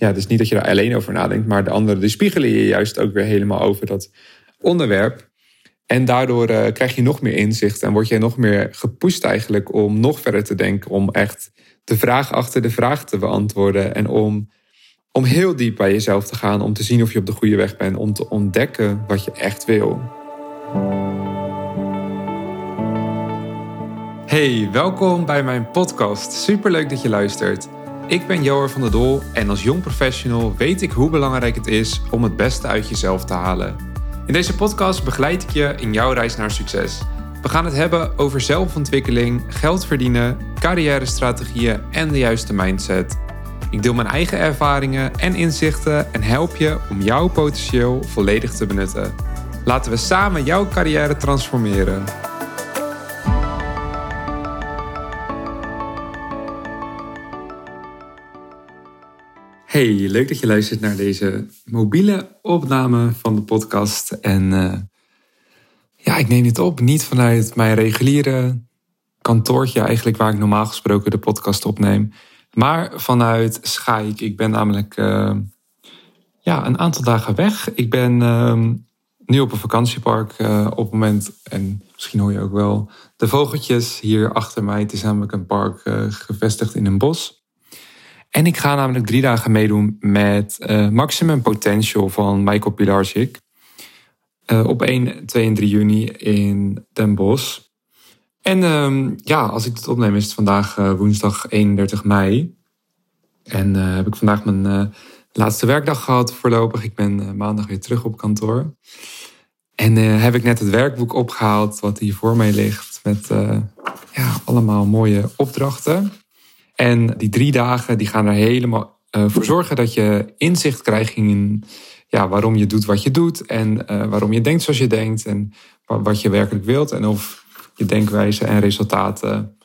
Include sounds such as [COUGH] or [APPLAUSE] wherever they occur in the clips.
ja, dus niet dat je daar alleen over nadenkt, maar de anderen die spiegelen je juist ook weer helemaal over dat onderwerp. En daardoor eh, krijg je nog meer inzicht en word je nog meer gepusht eigenlijk om nog verder te denken, om echt de vraag achter de vraag te beantwoorden en om, om heel diep bij jezelf te gaan, om te zien of je op de goede weg bent, om te ontdekken wat je echt wil. Hey, welkom bij mijn podcast. Superleuk dat je luistert. Ik ben Joar van der Dol en als jong professional weet ik hoe belangrijk het is om het beste uit jezelf te halen. In deze podcast begeleid ik je in jouw reis naar succes. We gaan het hebben over zelfontwikkeling, geld verdienen, carrière-strategieën en de juiste mindset. Ik deel mijn eigen ervaringen en inzichten en help je om jouw potentieel volledig te benutten. Laten we samen jouw carrière transformeren. Hey, leuk dat je luistert naar deze mobiele opname van de podcast. En uh, ja, ik neem dit op niet vanuit mijn reguliere kantoortje, eigenlijk waar ik normaal gesproken de podcast opneem, maar vanuit Schaik. Ik ben namelijk uh, ja, een aantal dagen weg. Ik ben uh, nu op een vakantiepark uh, op het moment, en misschien hoor je ook wel de vogeltjes hier achter mij. Het is namelijk een park gevestigd in een bos. En ik ga namelijk drie dagen meedoen met uh, Maximum Potential van Michael Pilarczyk. Uh, op 1, 2 en 3 juni in Den Bosch. En um, ja, als ik het opneem is het vandaag uh, woensdag 31 mei. En heb ik vandaag mijn laatste werkdag gehad voorlopig. Ik ben maandag weer terug op kantoor. En heb ik net het werkboek opgehaald wat hier voor mij ligt. Met ja, allemaal mooie opdrachten. En die drie dagen die gaan er helemaal uh, voor zorgen dat je inzicht krijgt in ja, waarom je doet wat je doet. En uh, waarom je denkt zoals je denkt. En wat je werkelijk wilt. En of je denkwijze en resultaten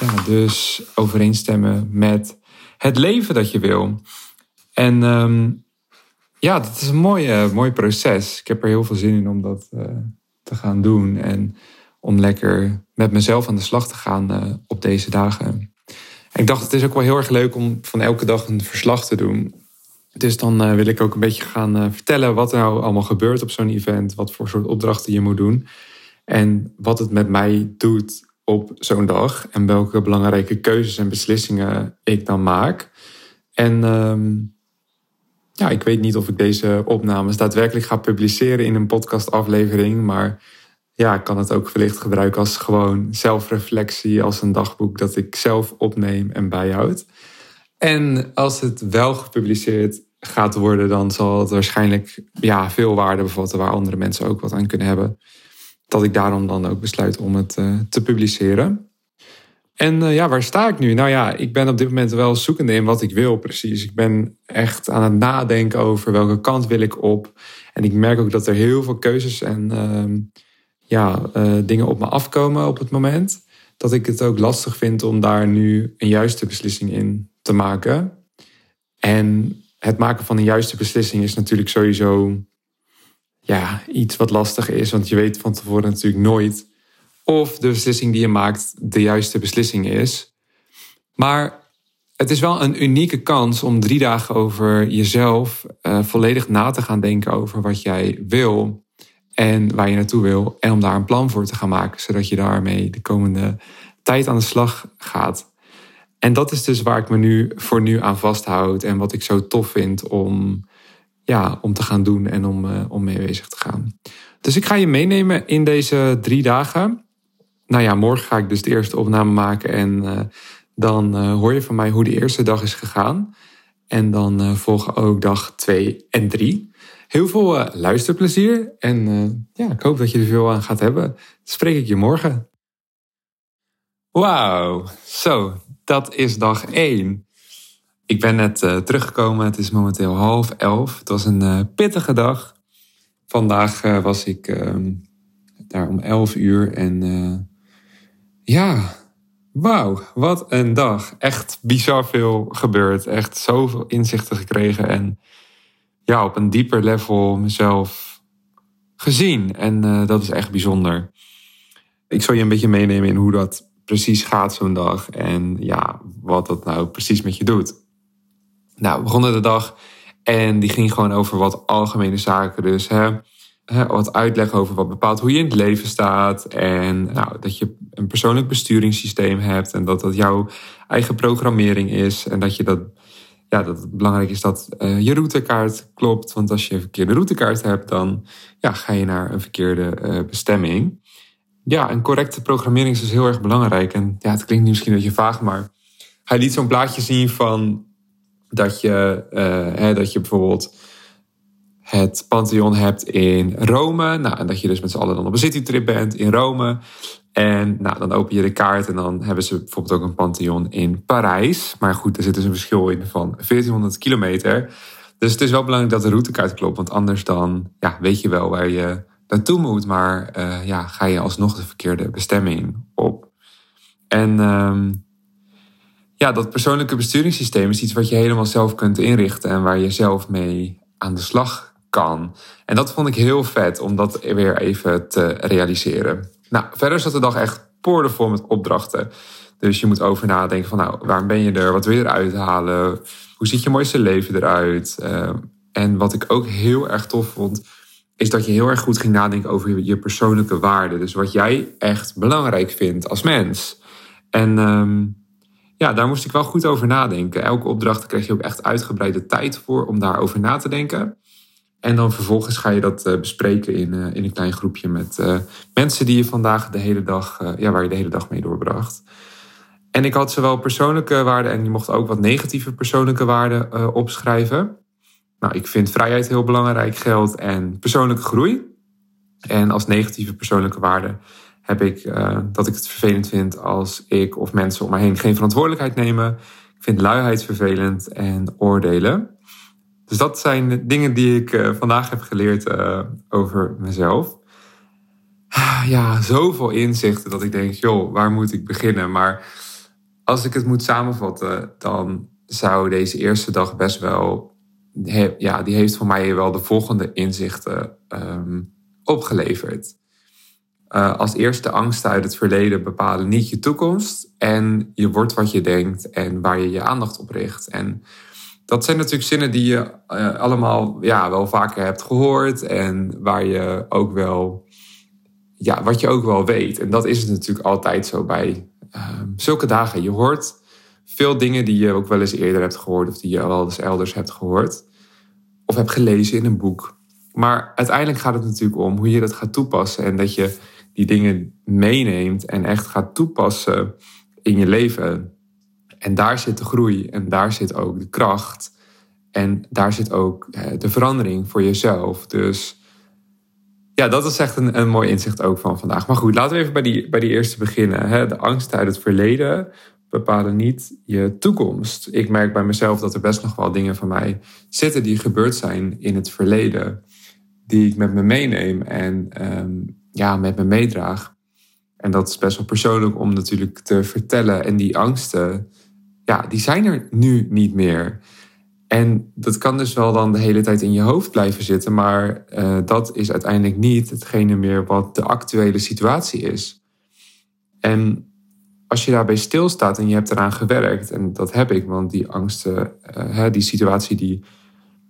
ja, dus overeenstemmen met het leven dat je wil. En um, ja, dat is een mooi, mooi proces. Ik heb er heel veel zin in om dat uh, te gaan doen. En om lekker met mezelf aan de slag te gaan op deze dagen ik dacht, het is ook wel heel erg leuk om van elke dag een verslag te doen. Dus dan uh, wil ik ook een beetje gaan uh, vertellen wat er nou allemaal gebeurt op zo'n event. Wat voor soort opdrachten je moet doen. En wat het met mij doet op zo'n dag. En welke belangrijke keuzes en beslissingen ik dan maak. En um, ja, ik weet niet of ik deze opnames daadwerkelijk ga publiceren in een podcastaflevering. Maar ja, ik kan het ook wellicht gebruiken als gewoon zelfreflectie, als een dagboek dat ik zelf opneem en bijhoud. En als het wel gepubliceerd gaat worden, dan zal het waarschijnlijk ja, veel waarde bevatten waar andere mensen ook wat aan kunnen hebben. Dat ik daarom dan ook besluit om het uh, te publiceren. En uh, ja, waar sta ik nu? Nou ja, ik ben op dit moment wel zoekende in wat ik wil precies. Ik ben echt aan het nadenken over welke kant wil ik op. En ik merk ook dat er heel veel keuzes en uh, ja, uh, dingen op me afkomen op het moment. Dat ik het ook lastig vind om daar nu een juiste beslissing in te maken. En het maken van een juiste beslissing is natuurlijk sowieso ja, iets wat lastig is. Want je weet van tevoren natuurlijk nooit of de beslissing die je maakt de juiste beslissing is. Maar het is wel een unieke kans om drie dagen over jezelf uh, volledig na te gaan denken over wat jij wil en waar je naartoe wil. En om daar een plan voor te gaan maken, zodat je daarmee de komende tijd aan de slag gaat. En dat is dus waar ik me nu voor nu aan vasthoud en wat ik zo tof vind om, ja, om te gaan doen en om, uh, om mee bezig te gaan. Dus ik ga je meenemen in deze drie dagen. Nou ja, morgen ga ik dus de eerste opname maken en uh, dan uh, hoor je van mij hoe de eerste dag is gegaan. En dan volgen ook dag twee en drie. Heel veel uh, luisterplezier en uh, ja, ik hoop dat je er veel aan gaat hebben. spreek ik je morgen. Wauw, zo, dat is dag 1. Ik ben net uh, teruggekomen, het is momenteel half elf. Het was een pittige dag. Vandaag was ik ehm, daar om 11 uur en ja, wauw, wat een dag. Echt bizar veel gebeurd, echt zoveel inzichten gekregen en ja, op een dieper level mezelf gezien. En uh, dat is echt bijzonder. Ik zal je een beetje meenemen in hoe dat precies gaat zo'n dag. En ja, wat dat nou precies met je doet. Nou, we begonnen de dag en die ging gewoon over wat algemene zaken. Dus hè, wat uitleg over wat bepaalt hoe je in het leven staat. En nou, dat je een persoonlijk besturingssysteem hebt. En dat dat jouw eigen programmering is. En dat je dat ja, dat het belangrijk is dat uh, je routekaart klopt. Want als je een verkeerde routekaart hebt, dan ja, ga je naar een verkeerde uh, bestemming. Ja, een correcte programmering is dus heel erg belangrijk. En ja, het klinkt misschien een beetje vaag, maar hij liet zo'n plaatje zien van dat je, uh, hè, dat je bijvoorbeeld het Pantheon hebt in Rome. Nou, en dat je dus met z'n allen dan op een citytrip bent in Rome. En nou, dan open je de kaart en dan hebben ze bijvoorbeeld ook een Pantheon in Parijs. Maar goed, er zit dus een verschil in van 1400 kilometer. Dus het is wel belangrijk dat de routekaart klopt. Want anders dan ja, weet je wel waar je naartoe moet. Maar uh, ja, ga je alsnog de verkeerde bestemming op. En um, ja, dat persoonlijke besturingssysteem is iets wat je helemaal zelf kunt inrichten. En waar je zelf mee aan de slag kan. En dat vond ik heel vet om dat weer even te realiseren. Nou, verder zat de dag echt poordevol met opdrachten. Dus je moet over nadenken van, nou, waarom ben je er? Wat wil je eruit halen? Hoe ziet je mooiste leven eruit? Uh, en wat ik ook heel erg tof vond, is dat je heel erg goed ging nadenken over je persoonlijke waarden. Dus wat jij echt belangrijk vindt als mens. En um, ja, daar moest ik wel goed over nadenken. Elke opdracht kreeg je ook echt uitgebreide tijd voor om daarover na te denken. En dan vervolgens ga je dat uh, bespreken in, uh, in een klein groepje met uh, mensen die je vandaag de hele dag, ja, waar je de hele dag mee doorbracht. En ik had zowel persoonlijke waarden en je mocht ook wat negatieve persoonlijke waarden opschrijven. Nou, ik vind vrijheid heel belangrijk, geld en persoonlijke groei. En als negatieve persoonlijke waarden heb ik dat ik het vervelend vind als ik of mensen om me heen geen verantwoordelijkheid nemen. Ik vind luiheid vervelend en oordelen. Dus dat zijn dingen die ik uh, vandaag heb geleerd uh, over mezelf. Ja, zoveel inzichten dat ik denk, joh, waar moet ik beginnen? Maar als ik het moet samenvatten, dan zou deze eerste dag best wel, ja, die heeft voor mij wel de volgende inzichten um, opgeleverd. Uh, als eerste angsten uit het verleden bepalen niet je toekomst. En je wordt wat je denkt en waar je je aandacht op richt. En dat zijn natuurlijk zinnen die je uh, allemaal ja, wel vaker hebt gehoord. En waar je ook wel, ja, wat je ook wel weet. En dat is het natuurlijk altijd zo bij uh, zulke dagen. Je hoort veel dingen die je ook wel eens eerder hebt gehoord. Of die je wel eens elders hebt gehoord. Of hebt gelezen in een boek. Maar uiteindelijk gaat het natuurlijk om hoe je dat gaat toepassen. En dat je die dingen meeneemt en echt gaat toepassen in je leven. En daar zit de groei en daar zit ook de kracht. En daar zit ook eh, de verandering voor jezelf. Dus ja, dat is echt een, een mooi inzicht ook van vandaag. Maar goed, laten we even bij die, bij die eerste beginnen. De angst uit het verleden bepalen niet je toekomst. Ik merk bij mezelf dat er best nog wel dingen van mij zitten die gebeurd zijn in het verleden. Die ik met me meeneem en ehm, ja, met me meedraag. En dat is best wel persoonlijk om natuurlijk te vertellen. En die angsten, ja, die zijn er nu niet meer. En dat kan dus wel dan de hele tijd in je hoofd blijven zitten, maar uh, dat is uiteindelijk niet hetgene meer wat de actuele situatie is. En als je daarbij stilstaat en je hebt eraan gewerkt, en dat heb ik, want die angsten, uh, die situatie die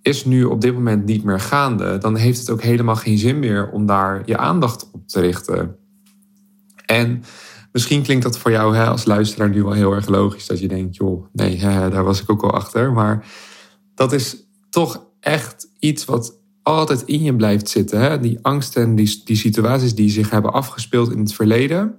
is nu op dit moment niet meer gaande, dan heeft het ook helemaal geen zin meer om daar je aandacht op te richten. En Misschien klinkt dat voor jou hè, als luisteraar nu wel heel erg logisch. Dat je denkt, joh, nee, hè, daar was ik ook al achter. Maar dat is toch echt iets wat altijd in je blijft zitten. Hè? Die angsten en die, die situaties die zich hebben afgespeeld in het verleden.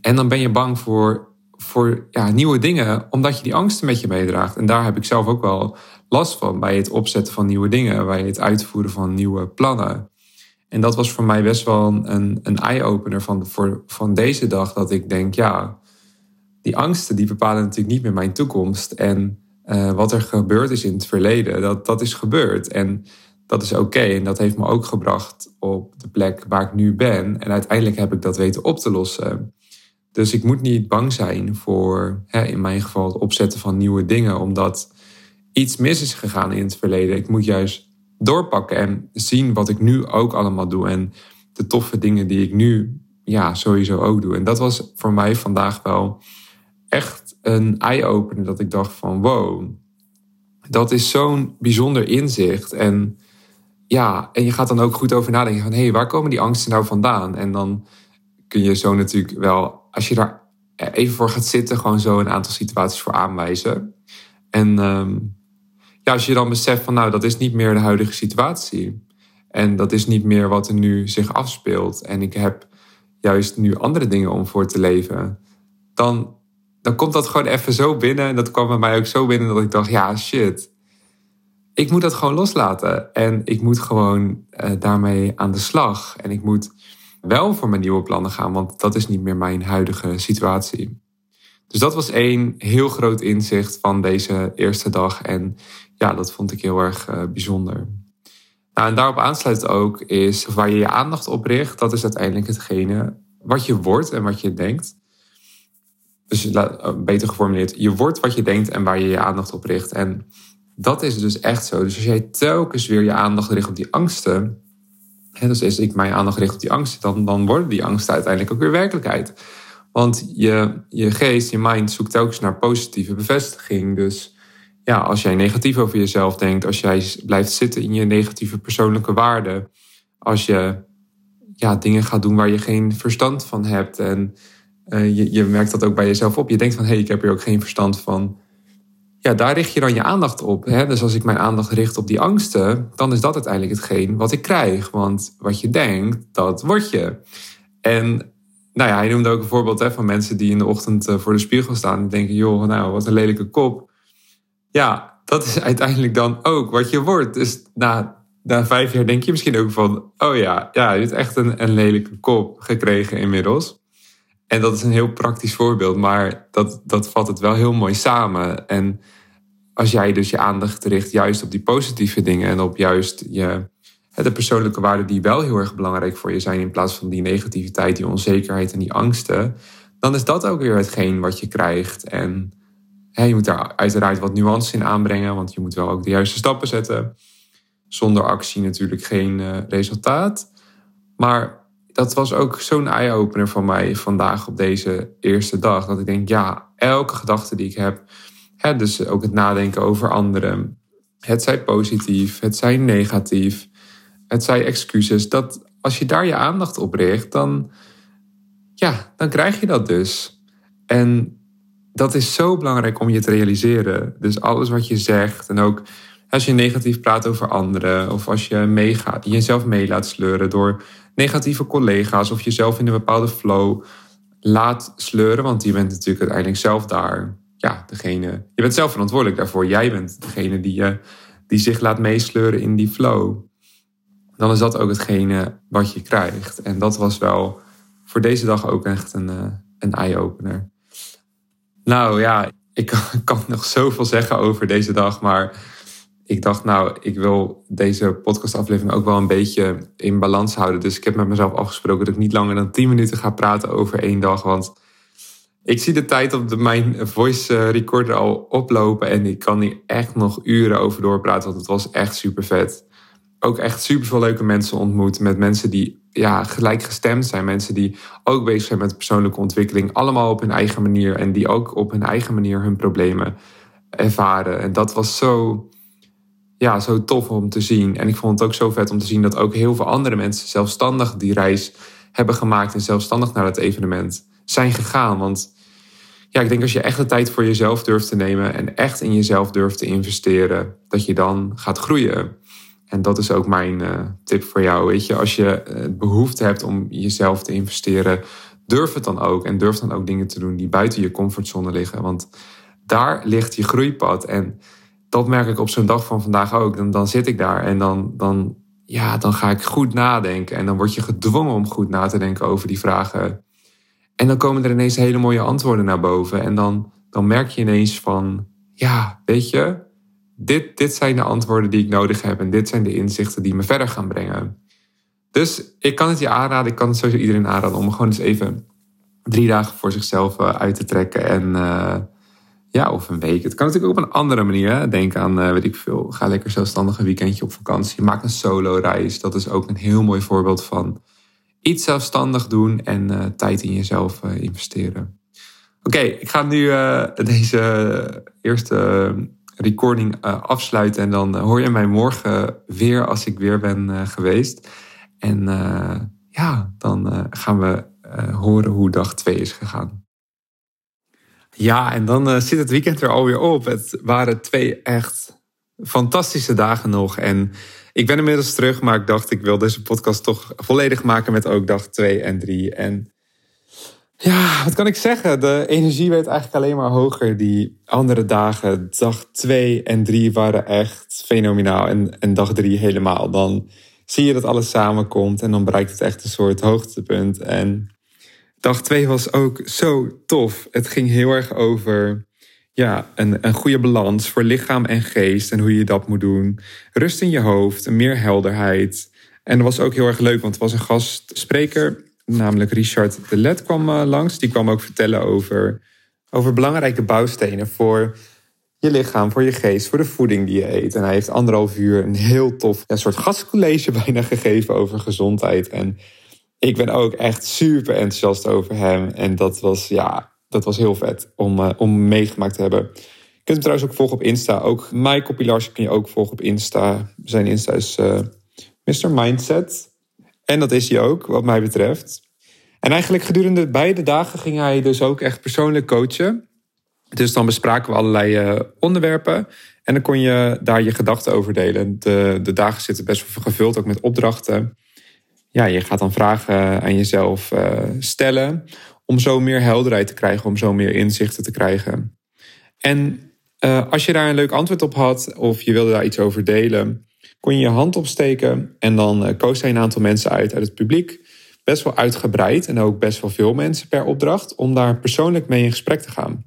En dan ben je bang voor, voor ja, nieuwe dingen, omdat je die angsten met je meedraagt. En daar heb ik zelf ook wel last van bij het opzetten van nieuwe dingen, bij het uitvoeren van nieuwe plannen. En dat was voor mij best wel een, een eye-opener van, van deze dag. Dat ik denk, ja, die angsten die bepalen natuurlijk niet meer mijn toekomst. En uh, wat er gebeurd is in het verleden, dat, dat is gebeurd. En dat is oké. En dat heeft me ook gebracht op de plek waar ik nu ben. En uiteindelijk heb ik dat weten op te lossen. Dus ik moet niet bang zijn voor, hè, in mijn geval, het opzetten van nieuwe dingen. Omdat iets mis is gegaan in het verleden. Ik moet juist doorpakken en zien wat ik nu ook allemaal doe. En de toffe dingen die ik nu ja, sowieso ook doe. En dat was voor mij vandaag wel echt een eye-opener. Dat ik dacht van wow, dat is zo'n bijzonder inzicht. En ja, en je gaat dan ook goed over nadenken van... hé, hey, waar komen die angsten nou vandaan? En dan kun je zo natuurlijk wel, als je daar even voor gaat zitten... gewoon zo een aantal situaties voor aanwijzen. En ehm, als je dan beseft van nou, dat is niet meer de huidige situatie. En dat is niet meer wat er nu zich afspeelt. En ik heb juist nu andere dingen om voor te leven. Dan, dan komt dat gewoon even zo binnen. En dat kwam bij mij ook zo binnen dat ik dacht, ja, shit. Ik moet dat gewoon loslaten. En ik moet gewoon uh, daarmee aan de slag. En ik moet wel voor mijn nieuwe plannen gaan, want dat is niet meer mijn huidige situatie. Dus dat was één heel groot inzicht van deze eerste dag. En ja, dat vond ik heel erg uh, bijzonder. Nou, en daarop aansluit ook is waar je je aandacht op richt. Dat is uiteindelijk hetgene wat je wordt en wat je denkt. Dus eh, beter geformuleerd, je wordt wat je denkt en waar je je aandacht op richt. En dat is dus echt zo. Dus als jij telkens weer je aandacht richt op die angsten. Hè, dus als ik mijn aandacht richt op die angsten, dan, dan worden die angsten uiteindelijk ook weer werkelijkheid. Want je, je geest, je mind zoekt telkens naar positieve bevestiging. Dus ja, als jij negatief over jezelf denkt, als jij blijft zitten in je negatieve persoonlijke waarden, als je ja, dingen gaat doen waar je geen verstand van hebt en uh, je, je merkt dat ook bij jezelf op. Je denkt van hé, hey, ik heb hier ook geen verstand van. Ja, daar richt je dan je aandacht op. Hè? Dus als ik mijn aandacht richt op die angsten, dan is dat uiteindelijk hetgeen wat ik krijg. Want wat je denkt, dat word je. En nou ja, hij noemde ook een voorbeeld hè, van mensen die in de ochtend eh, voor de spiegel staan en denken: joh, nou, wat een lelijke kop. Ja, dat is [LAUGHS] uiteindelijk dan ook wat je wordt. Dus na, na vijf jaar denk je misschien ook van: oh ja, ja, je hebt echt een, een lelijke kop gekregen inmiddels. En dat is een heel praktisch voorbeeld, maar dat, dat vat het wel heel mooi samen. En als jij dus je aandacht richt juist op die positieve dingen en op juist je de persoonlijke waarden die wel heel erg belangrijk voor je zijn, in plaats van die negativiteit, die onzekerheid en die angsten, dan is dat ook weer hetgeen wat je krijgt. En je moet daar uiteraard wat nuances in aanbrengen, want je moet wel ook de juiste stappen zetten. Zonder actie natuurlijk geen uh, resultaat. Maar dat was ook zo'n eye-opener van mij vandaag op deze eerste dag. Dat ik denk, ja, elke gedachte die ik heb, dus ook het nadenken over anderen, het zij positief, het zij negatief, het zij excuses. Dat als je daar je aandacht op richt, dan, ja, dan krijg je dat dus. En dat is zo belangrijk om je te realiseren. Dus alles wat je zegt en ook als je negatief praat over anderen of als je meegaat, jezelf mee laat sleuren door negatieve collega's of jezelf in een bepaalde flow laat sleuren, want je bent natuurlijk uiteindelijk zelf daar. Ja, degene. Je bent zelf verantwoordelijk daarvoor. Jij bent degene die, je, die zich laat meesleuren in die flow dan is dat ook hetgene wat je krijgt. En dat was wel voor deze dag ook echt een, uh, een eye-opener. Nou ja, [LAUGHS] ik kan, nog zoveel zeggen over deze dag, maar ik dacht, nou, ik wil deze podcastaflevering ook wel een beetje in balans houden. Dus ik heb met mezelf afgesproken dat ik niet langer dan 10 minuten ga praten over één dag. Want ik zie de tijd op de, mijn voice recorder al oplopen en ik kan hier echt nog uren over doorpraten, want het was echt super vet ook echt super veel leuke mensen ontmoet. Met mensen die ja, gelijkgestemd zijn. Mensen die ook bezig zijn met persoonlijke ontwikkeling. Allemaal op hun eigen manier. En die ook op hun eigen manier hun problemen ervaren. En dat was zo, ja, zo tof om te zien. En ik vond het ook zo vet om te zien dat ook heel veel andere mensen zelfstandig die reis hebben gemaakt. En zelfstandig naar het evenement zijn gegaan. Want ja, ik denk als je echt de tijd voor jezelf durft te nemen. En echt in jezelf durft te investeren. Dat je dan gaat groeien. En dat is ook mijn uh, tip voor jou. Weet je, als je uh, behoefte hebt om jezelf te investeren, durf het dan ook. En durf dan ook dingen te doen die buiten je comfortzone liggen. Want daar ligt je groeipad. En dat merk ik op zo'n dag van vandaag ook. Dan, dan zit ik daar en dan, dan, ja, dan ga ik goed nadenken. En dan word je gedwongen om goed na te denken over die vragen. En dan komen er ineens hele mooie antwoorden naar boven. En dan, dan merk je ineens van, ja, weet je, dit, dit zijn de antwoorden die ik nodig heb en dit zijn de inzichten die me verder gaan brengen. Dus ik kan het je aanraden, ik kan het sowieso iedereen aanraden om gewoon eens even drie dagen voor zichzelf eh, uit te trekken. En uh, ja, of een week. Het kan natuurlijk ook op een andere manier. Denk aan, uh, weet ik veel, ga lekker zelfstandig een weekendje op vakantie. Maak een solo reis. Dat is ook een heel mooi voorbeeld van iets zelfstandig doen en tijd in jezelf investeren. Oké, ik ga nu deze eerste recording uh, afsluiten. En dan hoor je mij morgen weer als ik weer ben geweest. En ja, dan gaan we horen hoe dag 2 is gegaan. Ja, en dan zit het weekend er alweer op. Het waren twee echt fantastische dagen nog. En ik ben inmiddels terug, maar ik dacht ik wil deze podcast toch volledig maken met ook dag 2 en 3. En ja, wat kan ik zeggen? De energie werd eigenlijk alleen maar hoger die andere dagen. Dag 2 en 3 waren echt fenomenaal. En, en dag 3 helemaal. Dan zie je dat alles samenkomt en dan bereikt het echt een soort hoogtepunt. En dag 2 was ook zo tof. Het ging heel erg over ja, een, een goede balans voor lichaam en geest en hoe je dat moet doen. Rust in je hoofd, meer helderheid. En dat was ook heel erg leuk, want er was een gastspreker, namelijk Richard de Let kwam eh, langs. Die kwam ook vertellen over, over belangrijke bouwstenen voor je lichaam, voor je geest, voor de voeding die je eet. En hij heeft anderhalf uur een heel tof ja, soort gastcollege [LAUGHS] bijna gegeven over gezondheid. En ik ben ook echt super enthousiast over hem. En dat was, ja, dat was heel vet om, uh, om meegemaakt te hebben. Je kunt hem trouwens ook volgen op Insta. Ook Michael Pilarski kun je ook volgen op Insta. Zijn Insta is eh, Mr. Mindset. En dat is hij ook, wat mij betreft. En eigenlijk gedurende beide dagen ging hij dus ook echt persoonlijk coachen. Dus dan bespraken we allerlei uh, onderwerpen. En dan kon je daar je gedachten over delen. De, de dagen zitten best wel gevuld, ook met opdrachten. Ja, je gaat dan vragen aan jezelf uh, stellen om zo meer helderheid te krijgen, om zo meer inzichten te krijgen. En als je daar een leuk antwoord op had of je wilde daar iets over delen, kon je je hand opsteken en dan uh, koos hij een aantal mensen uit uit het publiek. Best wel uitgebreid en ook best wel veel mensen per opdracht om daar persoonlijk mee in gesprek te gaan.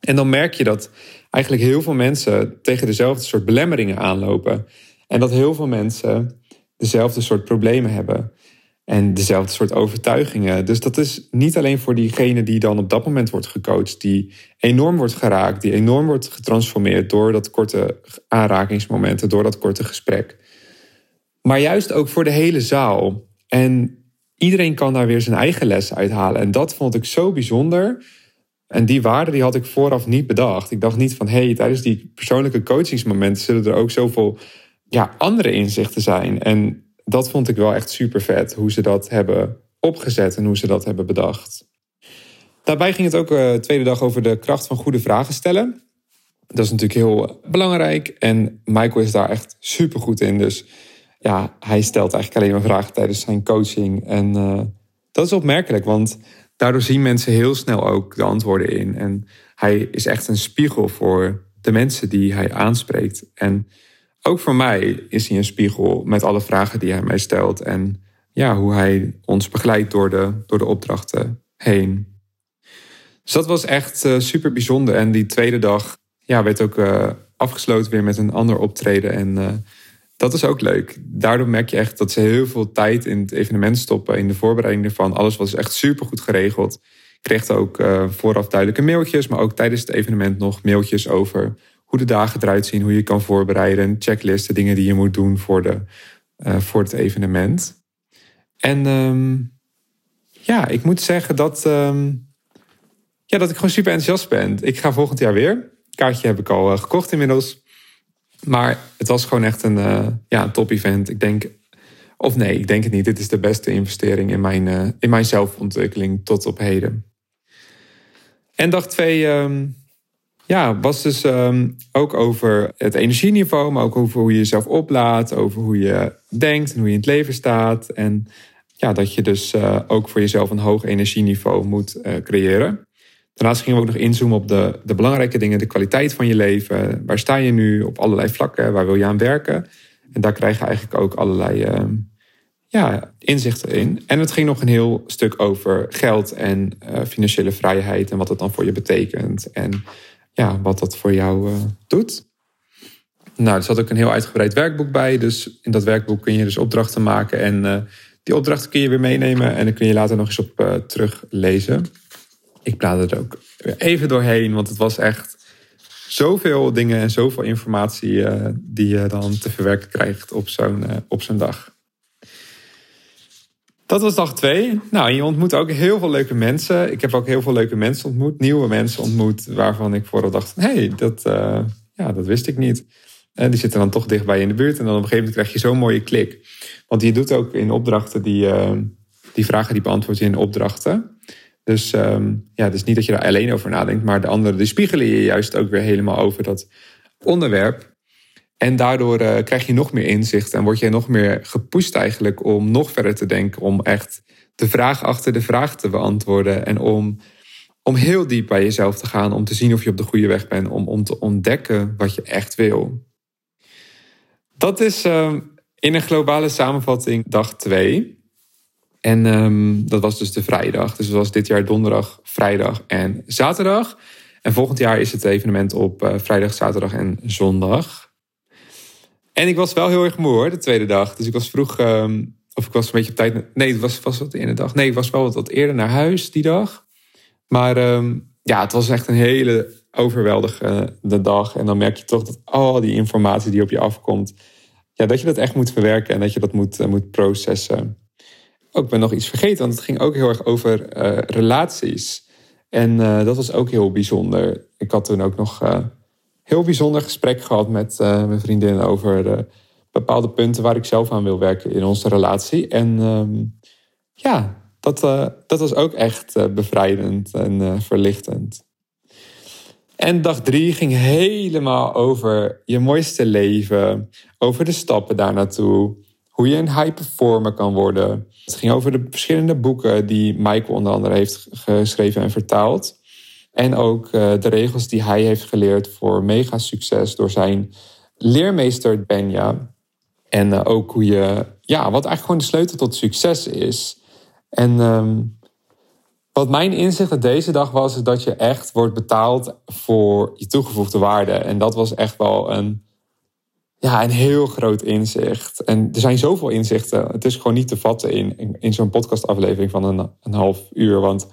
En dan merk je dat eigenlijk heel veel mensen tegen dezelfde soort belemmeringen aanlopen. En dat heel veel mensen dezelfde soort problemen hebben. En dezelfde soort overtuigingen. Dus dat is niet alleen voor diegene die dan op dat moment wordt gecoacht, die enorm wordt geraakt, die enorm wordt getransformeerd door dat korte aanrakingsmomenten, door dat korte gesprek. Maar juist ook voor de hele zaal. En iedereen kan daar weer zijn eigen les uithalen. En dat vond ik zo bijzonder. En die waarde die had ik vooraf niet bedacht. Ik dacht niet van, hé, hey, tijdens die persoonlijke coachingsmomenten zullen er ook zoveel ja, andere inzichten zijn. En dat vond ik wel echt super vet, hoe ze dat hebben opgezet en hoe ze dat hebben bedacht. Daarbij ging het ook de uh, tweede dag over de kracht van goede vragen stellen. Dat is natuurlijk heel belangrijk en Michael is daar echt super goed in. Dus ja, hij stelt eigenlijk alleen maar vragen tijdens zijn coaching. En uh, dat is opmerkelijk, want daardoor zien mensen heel snel ook de antwoorden in. En hij is echt een spiegel voor de mensen die hij aanspreekt. En ook voor mij is hij een spiegel met alle vragen die hij mij stelt. En ja, hoe hij ons begeleidt door de, door de opdrachten heen. Dus dat was echt uh, super bijzonder. En die tweede dag ja, werd ook uh, afgesloten weer met een ander optreden. En uh, dat is ook leuk. Daardoor merk je echt dat ze heel veel tijd in het evenement stoppen. In de voorbereiding ervan. Alles was echt super goed geregeld. Ik kreeg ook vooraf duidelijke mailtjes. Maar ook tijdens het evenement nog mailtjes over hoe de dagen eruit zien, hoe je kan voorbereiden, checklisten, dingen die je moet doen voor, de, uh, voor het evenement. En um, ja, ik moet zeggen dat, um, ja, dat ik gewoon super enthousiast ben. Ik ga volgend jaar weer. Kaartje heb ik al uh, gekocht inmiddels. Maar het was gewoon echt een, uh, ja, top event. Ik denk, of nee, ik denk het niet. Dit is de beste investering in mijn, in mijn zelfontwikkeling tot op heden. En dag twee um, ja, was dus um, ook over het energieniveau, maar ook over hoe je jezelf oplaadt, over hoe je denkt en hoe je in het leven staat. En ja, dat je dus uh, ook voor jezelf een hoog energieniveau moet uh, creëren. Daarnaast gingen we ook nog inzoomen op de, de belangrijke dingen, de kwaliteit van je leven. Waar sta je nu op allerlei vlakken? Waar wil je aan werken? En daar krijg je eigenlijk ook allerlei uh, ja, inzichten in. En het ging nog een heel stuk over geld en eh, financiële vrijheid en wat dat dan voor je betekent. En ja, wat dat voor jou uh, doet. Nou, er zat ook een heel uitgebreid werkboek bij. Dus in dat werkboek kun je dus opdrachten maken. En uh, die opdrachten kun je weer meenemen. En dan kun je later nog eens op uh, teruglezen. Ik plaat er ook even doorheen. Want het was echt zoveel dingen en zoveel informatie die je dan te verwerken krijgt op zo'n op zo'n dag. Dat was dag twee. Nou, je ontmoet ook heel veel leuke mensen. Ik heb ook heel veel leuke mensen ontmoet. Nieuwe mensen ontmoet waarvan ik vooral dacht... hé, hey, dat, uh, ja, dat wist ik niet. En die zitten dan toch dichtbij in de buurt. En dan op een gegeven moment krijg je zo'n mooie klik. Want je doet ook in opdrachten die, uh, die vragen die beantwoord je in opdrachten. Dus um, ja, is niet dat je daar alleen over nadenkt, maar de anderen die spiegelen je juist ook weer helemaal over dat onderwerp. En daardoor uh, krijg je nog meer inzicht en word je nog meer gepusht eigenlijk om nog verder te denken, om echt de vraag achter de vraag te beantwoorden en om, om heel diep bij jezelf te gaan, om te zien of je op de goede weg bent, om, om te ontdekken wat je echt wil. Dat is uh, in een globale samenvatting dag 2. En um, dat was dus de vrijdag. Dus dat was dit jaar donderdag, vrijdag en zaterdag. En volgend jaar is het evenement op uh, vrijdag, zaterdag en zondag. En ik was wel heel erg moe hoor, de tweede dag. Dus ik was vroeg, um, of ik was een beetje op tijd. Nee, het was, was wat de ene dag. Nee, ik was wel wat, wat eerder naar huis die dag. Maar um, ja, het was echt een hele overweldigende dag. En dan merk je toch dat al die informatie die op je afkomt, ja, dat je dat echt moet verwerken en dat je dat moet, uh, moet processen. Ook, ik ben nog iets vergeten, want het ging ook heel erg over uh, relaties. En dat was ook heel bijzonder. Ik had toen ook nog heel bijzonder gesprek gehad met mijn vriendin over bepaalde punten waar ik zelf aan wil werken in onze relatie. En um, ja, dat, dat was ook echt bevrijdend en verlichtend. En dag drie ging helemaal over je mooiste leven, over de stappen daar naartoe, hoe je een high performer kan worden. Het ging over de verschillende boeken die Michael onder andere heeft geschreven en vertaald. En ook uh, de regels die hij heeft geleerd voor mega succes door zijn leermeester Benja. En uh, ook hoe je, ja, wat eigenlijk gewoon de sleutel tot succes is. En um, wat mijn inzicht deze dag was, is dat je echt wordt betaald voor je toegevoegde waarde. En dat was echt wel een, ja, een heel groot inzicht. En er zijn zoveel inzichten. Het is gewoon niet te vatten in, in, in zo'n podcastaflevering van een, een half uur. Want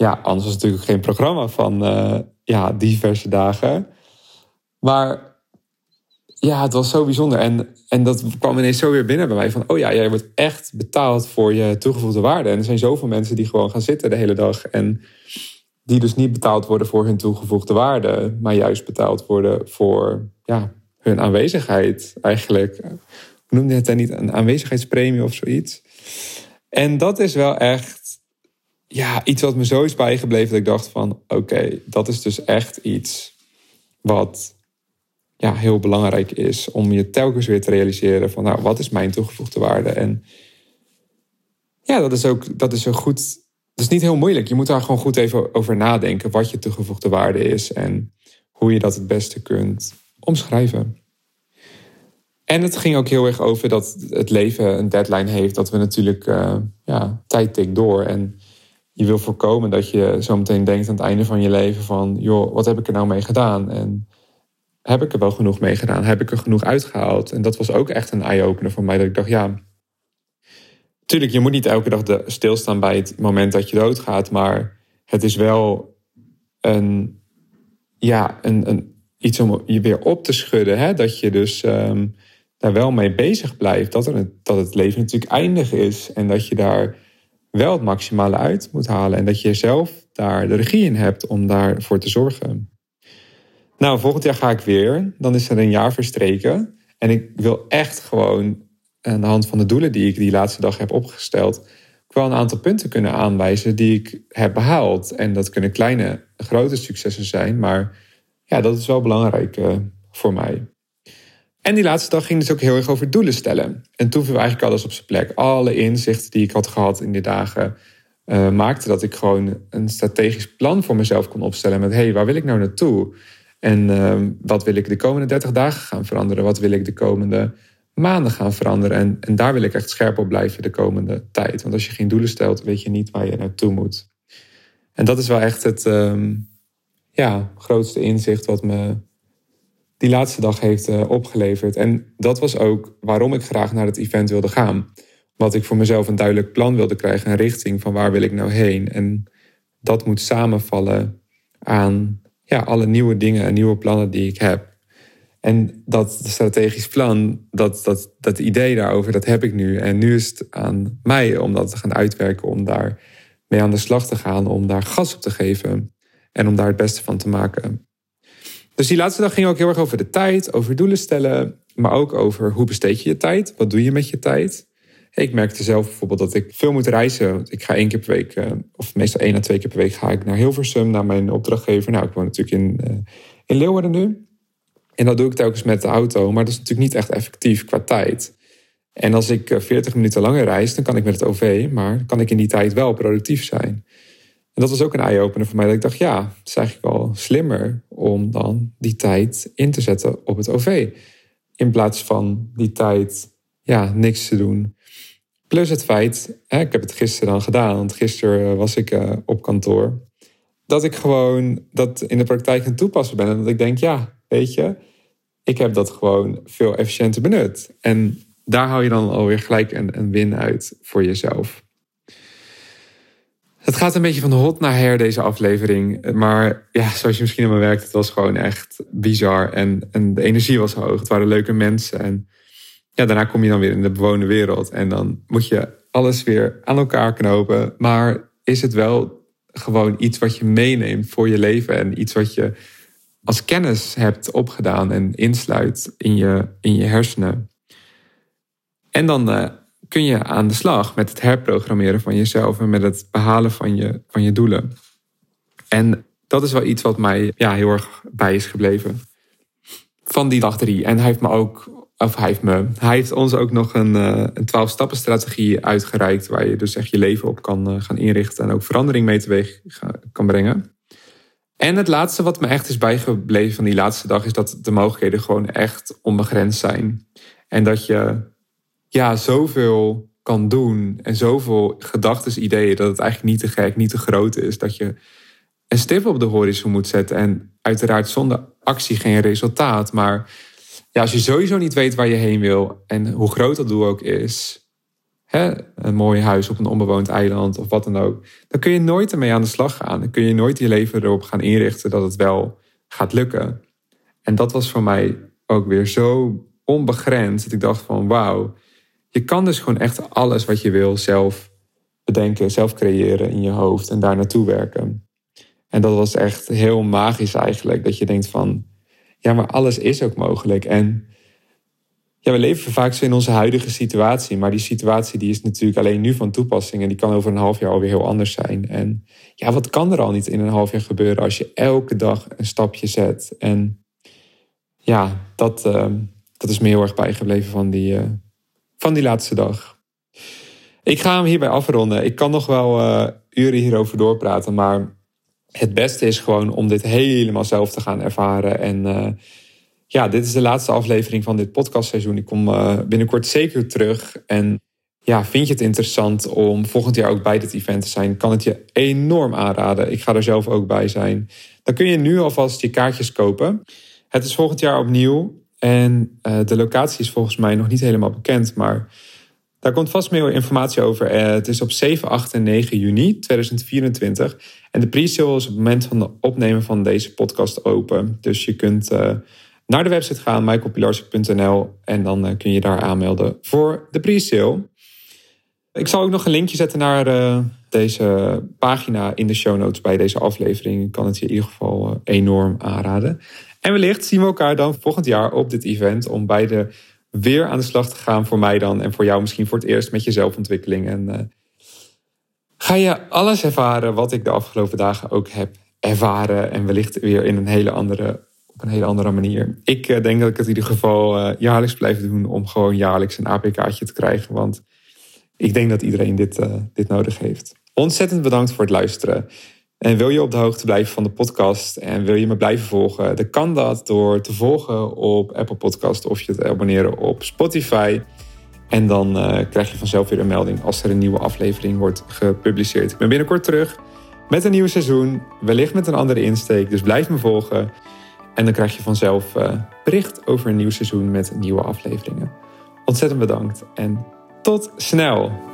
ja, anders was natuurlijk geen programma van uh, ja, diverse dagen. Maar ja, het was zo bijzonder. En, en dat kwam ineens zo weer binnen bij mij. Van, oh ja, jij wordt echt betaald voor je toegevoegde waarde. En er zijn zoveel mensen die gewoon gaan zitten de hele dag. En die dus niet betaald worden voor hun toegevoegde waarde. Maar juist betaald worden voor ja, hun aanwezigheid eigenlijk. Hoe noemde het dan niet? Een aanwezigheidspremie of zoiets. En dat is wel echt ja, iets wat me zo is bijgebleven. Dat ik dacht van, oké, dat is dus echt iets wat ja, heel belangrijk is om je telkens weer te realiseren van nou, wat is mijn toegevoegde waarde? En ja, dat is ook dat is zo goed. Dat is niet heel moeilijk. Je moet daar gewoon goed even over nadenken wat je toegevoegde waarde is en hoe je dat het beste kunt omschrijven. En het ging ook heel erg over dat het leven een deadline heeft. Dat we natuurlijk, uh, ja, tijd tikt door. En je wil voorkomen dat je zometeen denkt aan het einde van je leven van... joh, wat heb ik er nou mee gedaan? En heb ik er wel genoeg mee gedaan? Heb ik er genoeg uitgehaald? En dat was ook echt een eye-opener voor mij. Dat ik dacht, ja, tuurlijk, je moet niet elke dag de, stilstaan bij het moment dat je doodgaat. Maar het is wel een, ja, een, een, iets om je weer op te schudden. Hè? Dat je dus um, daar wel mee bezig blijft. Dat, er, dat het leven natuurlijk eindig is. En dat je daar wel het maximale uit moet halen. En dat je zelf daar de regie in hebt om daarvoor te zorgen. Nou, volgend jaar ga ik weer. Dan is er een jaar verstreken. En ik wil echt gewoon aan de hand van de doelen die ik die laatste dag heb opgesteld, wel een aantal punten kunnen aanwijzen die ik heb behaald. En dat kunnen kleine, grote successen zijn. Maar ja, dat is wel belangrijk uh, voor mij. En die laatste dag ging dus ook heel erg over doelen stellen. En toen viel eigenlijk alles op zijn plek. Alle inzichten die ik had gehad in die dagen uh, maakte dat ik gewoon een strategisch plan voor mezelf kon opstellen. Met hé, hey, waar wil ik nou naartoe? En uh, wat wil ik de komende 30 dagen gaan veranderen? Wat wil ik de komende maanden gaan veranderen? En, en daar wil ik echt scherp op blijven de komende tijd. Want als je geen doelen stelt, weet je niet waar je naartoe moet. En dat is wel echt het um, ja, grootste inzicht wat me die laatste dag heeft uh, opgeleverd. En dat was ook waarom ik graag naar het event wilde gaan. Wat ik voor mezelf een duidelijk plan wilde krijgen, een richting van waar wil ik nou heen. En dat moet samenvallen aan ja, alle nieuwe dingen en nieuwe plannen die ik heb. En dat strategisch plan, dat, dat, dat idee daarover, dat heb ik nu. En nu is het aan mij om dat te gaan uitwerken, om daar mee aan de slag te gaan, om daar gas op te geven en om daar het beste van te maken. Dus die laatste dag ging ook heel erg over de tijd, over doelen stellen, maar ook over hoe besteed je je tijd? Wat doe je met je tijd? Ik merkte zelf bijvoorbeeld dat ik veel moet reizen. Ik ga één keer per week, eh, of meestal één à twee keer per week, ga ik naar Hilversum, naar mijn opdrachtgever. Nou, ik woon natuurlijk in, uh, in Leeuwarden nu. En dat doe ik telkens met de auto, maar dat is natuurlijk niet echt effectief qua tijd. En als ik 40 eh, minuten langer reis, dan kan ik met het OV, maar kan ik in die tijd wel productief zijn. En dat was ook een eye-opener voor mij. Dat ik dacht, ja, het is eigenlijk wel slimmer om dan die tijd in te zetten op het OV. In plaats van die tijd ja, niks te doen. Plus het feit, hè, ik heb het gisteren dan gedaan, want gisteren was ik uh, op kantoor. Dat ik gewoon dat in de praktijk aan toepassen ben. En dat ik denk, ja, weet je, ik heb dat gewoon veel efficiënter benut. En daar hou je dan alweer gelijk een, een win uit voor jezelf. Het gaat een beetje van hot naar her, deze aflevering. Maar ja, zoals je misschien allemaal werkt, het was gewoon echt bizar. En, en de energie was hoog. Het waren leuke mensen. En ja, daarna kom je dan weer in de bewoonde wereld. En dan moet je alles weer aan elkaar knopen. Maar is het wel gewoon iets wat je meeneemt voor je leven. En iets wat je als kennis hebt opgedaan en insluit in je, in je hersenen. En dan uh, kun je aan de slag met het herprogrammeren van jezelf en met het behalen van je, van je doelen. En dat is wel iets wat mij ja, heel erg bij is gebleven. Van die dag drie. En hij heeft me ook, of hij heeft me, hij heeft ons ook nog een, uh, een 12 stappen strategie uitgereikt. Waar je dus echt je leven op kan uh, gaan inrichten en ook verandering mee teweeg kan brengen. En het laatste wat me echt is bijgebleven van die laatste dag is dat de mogelijkheden gewoon echt onbegrensd zijn. En dat je ja, zoveel kan doen en zoveel gedachten, ideeën, dat het eigenlijk niet te gek, niet te groot is. Dat je een stip op de horizon moet zetten. En uiteraard zonder actie geen resultaat. Maar ja, als je sowieso niet weet waar je heen wil en hoe groot dat doel ook is, hè, een mooi huis op een onbewoond eiland of wat dan ook, dan kun je nooit ermee aan de slag gaan. Dan kun je nooit je leven erop gaan inrichten dat het wel gaat lukken. En dat was voor mij ook weer zo onbegrensd dat ik dacht van wauw, je kan dus gewoon echt alles wat je wil zelf bedenken, zelf creëren in je hoofd en daar naartoe werken. En dat was echt heel magisch eigenlijk, dat je denkt van, ja, maar alles is ook mogelijk. En ja, we leven vaak zo in onze huidige situatie, maar die situatie die is natuurlijk alleen nu van toepassing en die kan over een half jaar alweer heel anders zijn. En ja, wat kan er al niet in een half jaar gebeuren als je elke dag een stapje zet? En ja, dat, uh, dat is me heel erg bijgebleven van die, uh, van die laatste dag. Ik ga hem hierbij afronden. Ik kan nog wel uh, uren hierover doorpraten, maar het beste is gewoon om dit helemaal zelf te gaan ervaren. En uh, ja, dit is de laatste aflevering van dit podcastseizoen. Ik kom uh, binnenkort zeker terug. En ja, vind je het interessant om volgend jaar ook bij dit event te zijn? Kan het je enorm aanraden. Ik ga er zelf ook bij zijn. Dan kun je nu alvast je kaartjes kopen. Het is volgend jaar opnieuw. En uh, de locatie is volgens mij nog niet helemaal bekend, maar daar komt vast meer informatie over. Uh, het is op 7, 8 en 9 juni 2024. En de pre-sale is op het moment van het opnemen van deze podcast open. Dus je kunt uh, naar de website gaan, michaelpilarsik.nl, en dan kun je daar aanmelden voor de pre-sale. Ik zal ook nog een linkje zetten naar deze pagina in de show notes bij deze aflevering. Ik kan het je in ieder geval enorm aanraden. En wellicht zien we elkaar dan volgend jaar op dit event om beide weer aan de slag te gaan voor mij dan en voor jou misschien voor het eerst met je zelfontwikkeling. En uh, ga je alles ervaren wat ik de afgelopen dagen ook heb ervaren en wellicht weer in een hele andere, op een hele andere manier. Ik uh, denk dat ik het in ieder geval uh, jaarlijks blijf doen om gewoon jaarlijks een APK'tje te krijgen, want ik denk dat iedereen dit, dit nodig heeft. Ontzettend bedankt voor het luisteren. En wil je op de hoogte blijven van de podcast en wil je me blijven volgen, dan kan dat door te volgen op Apple Podcast of je te abonneren op Spotify. En dan uh, krijg je vanzelf weer een melding als er een nieuwe aflevering wordt gepubliceerd. Ik ben binnenkort terug met een nieuw seizoen, wellicht met een andere insteek, dus blijf me volgen. En dan krijg je vanzelf uh, bericht over een nieuw seizoen met nieuwe afleveringen. Ontzettend bedankt en tot snel!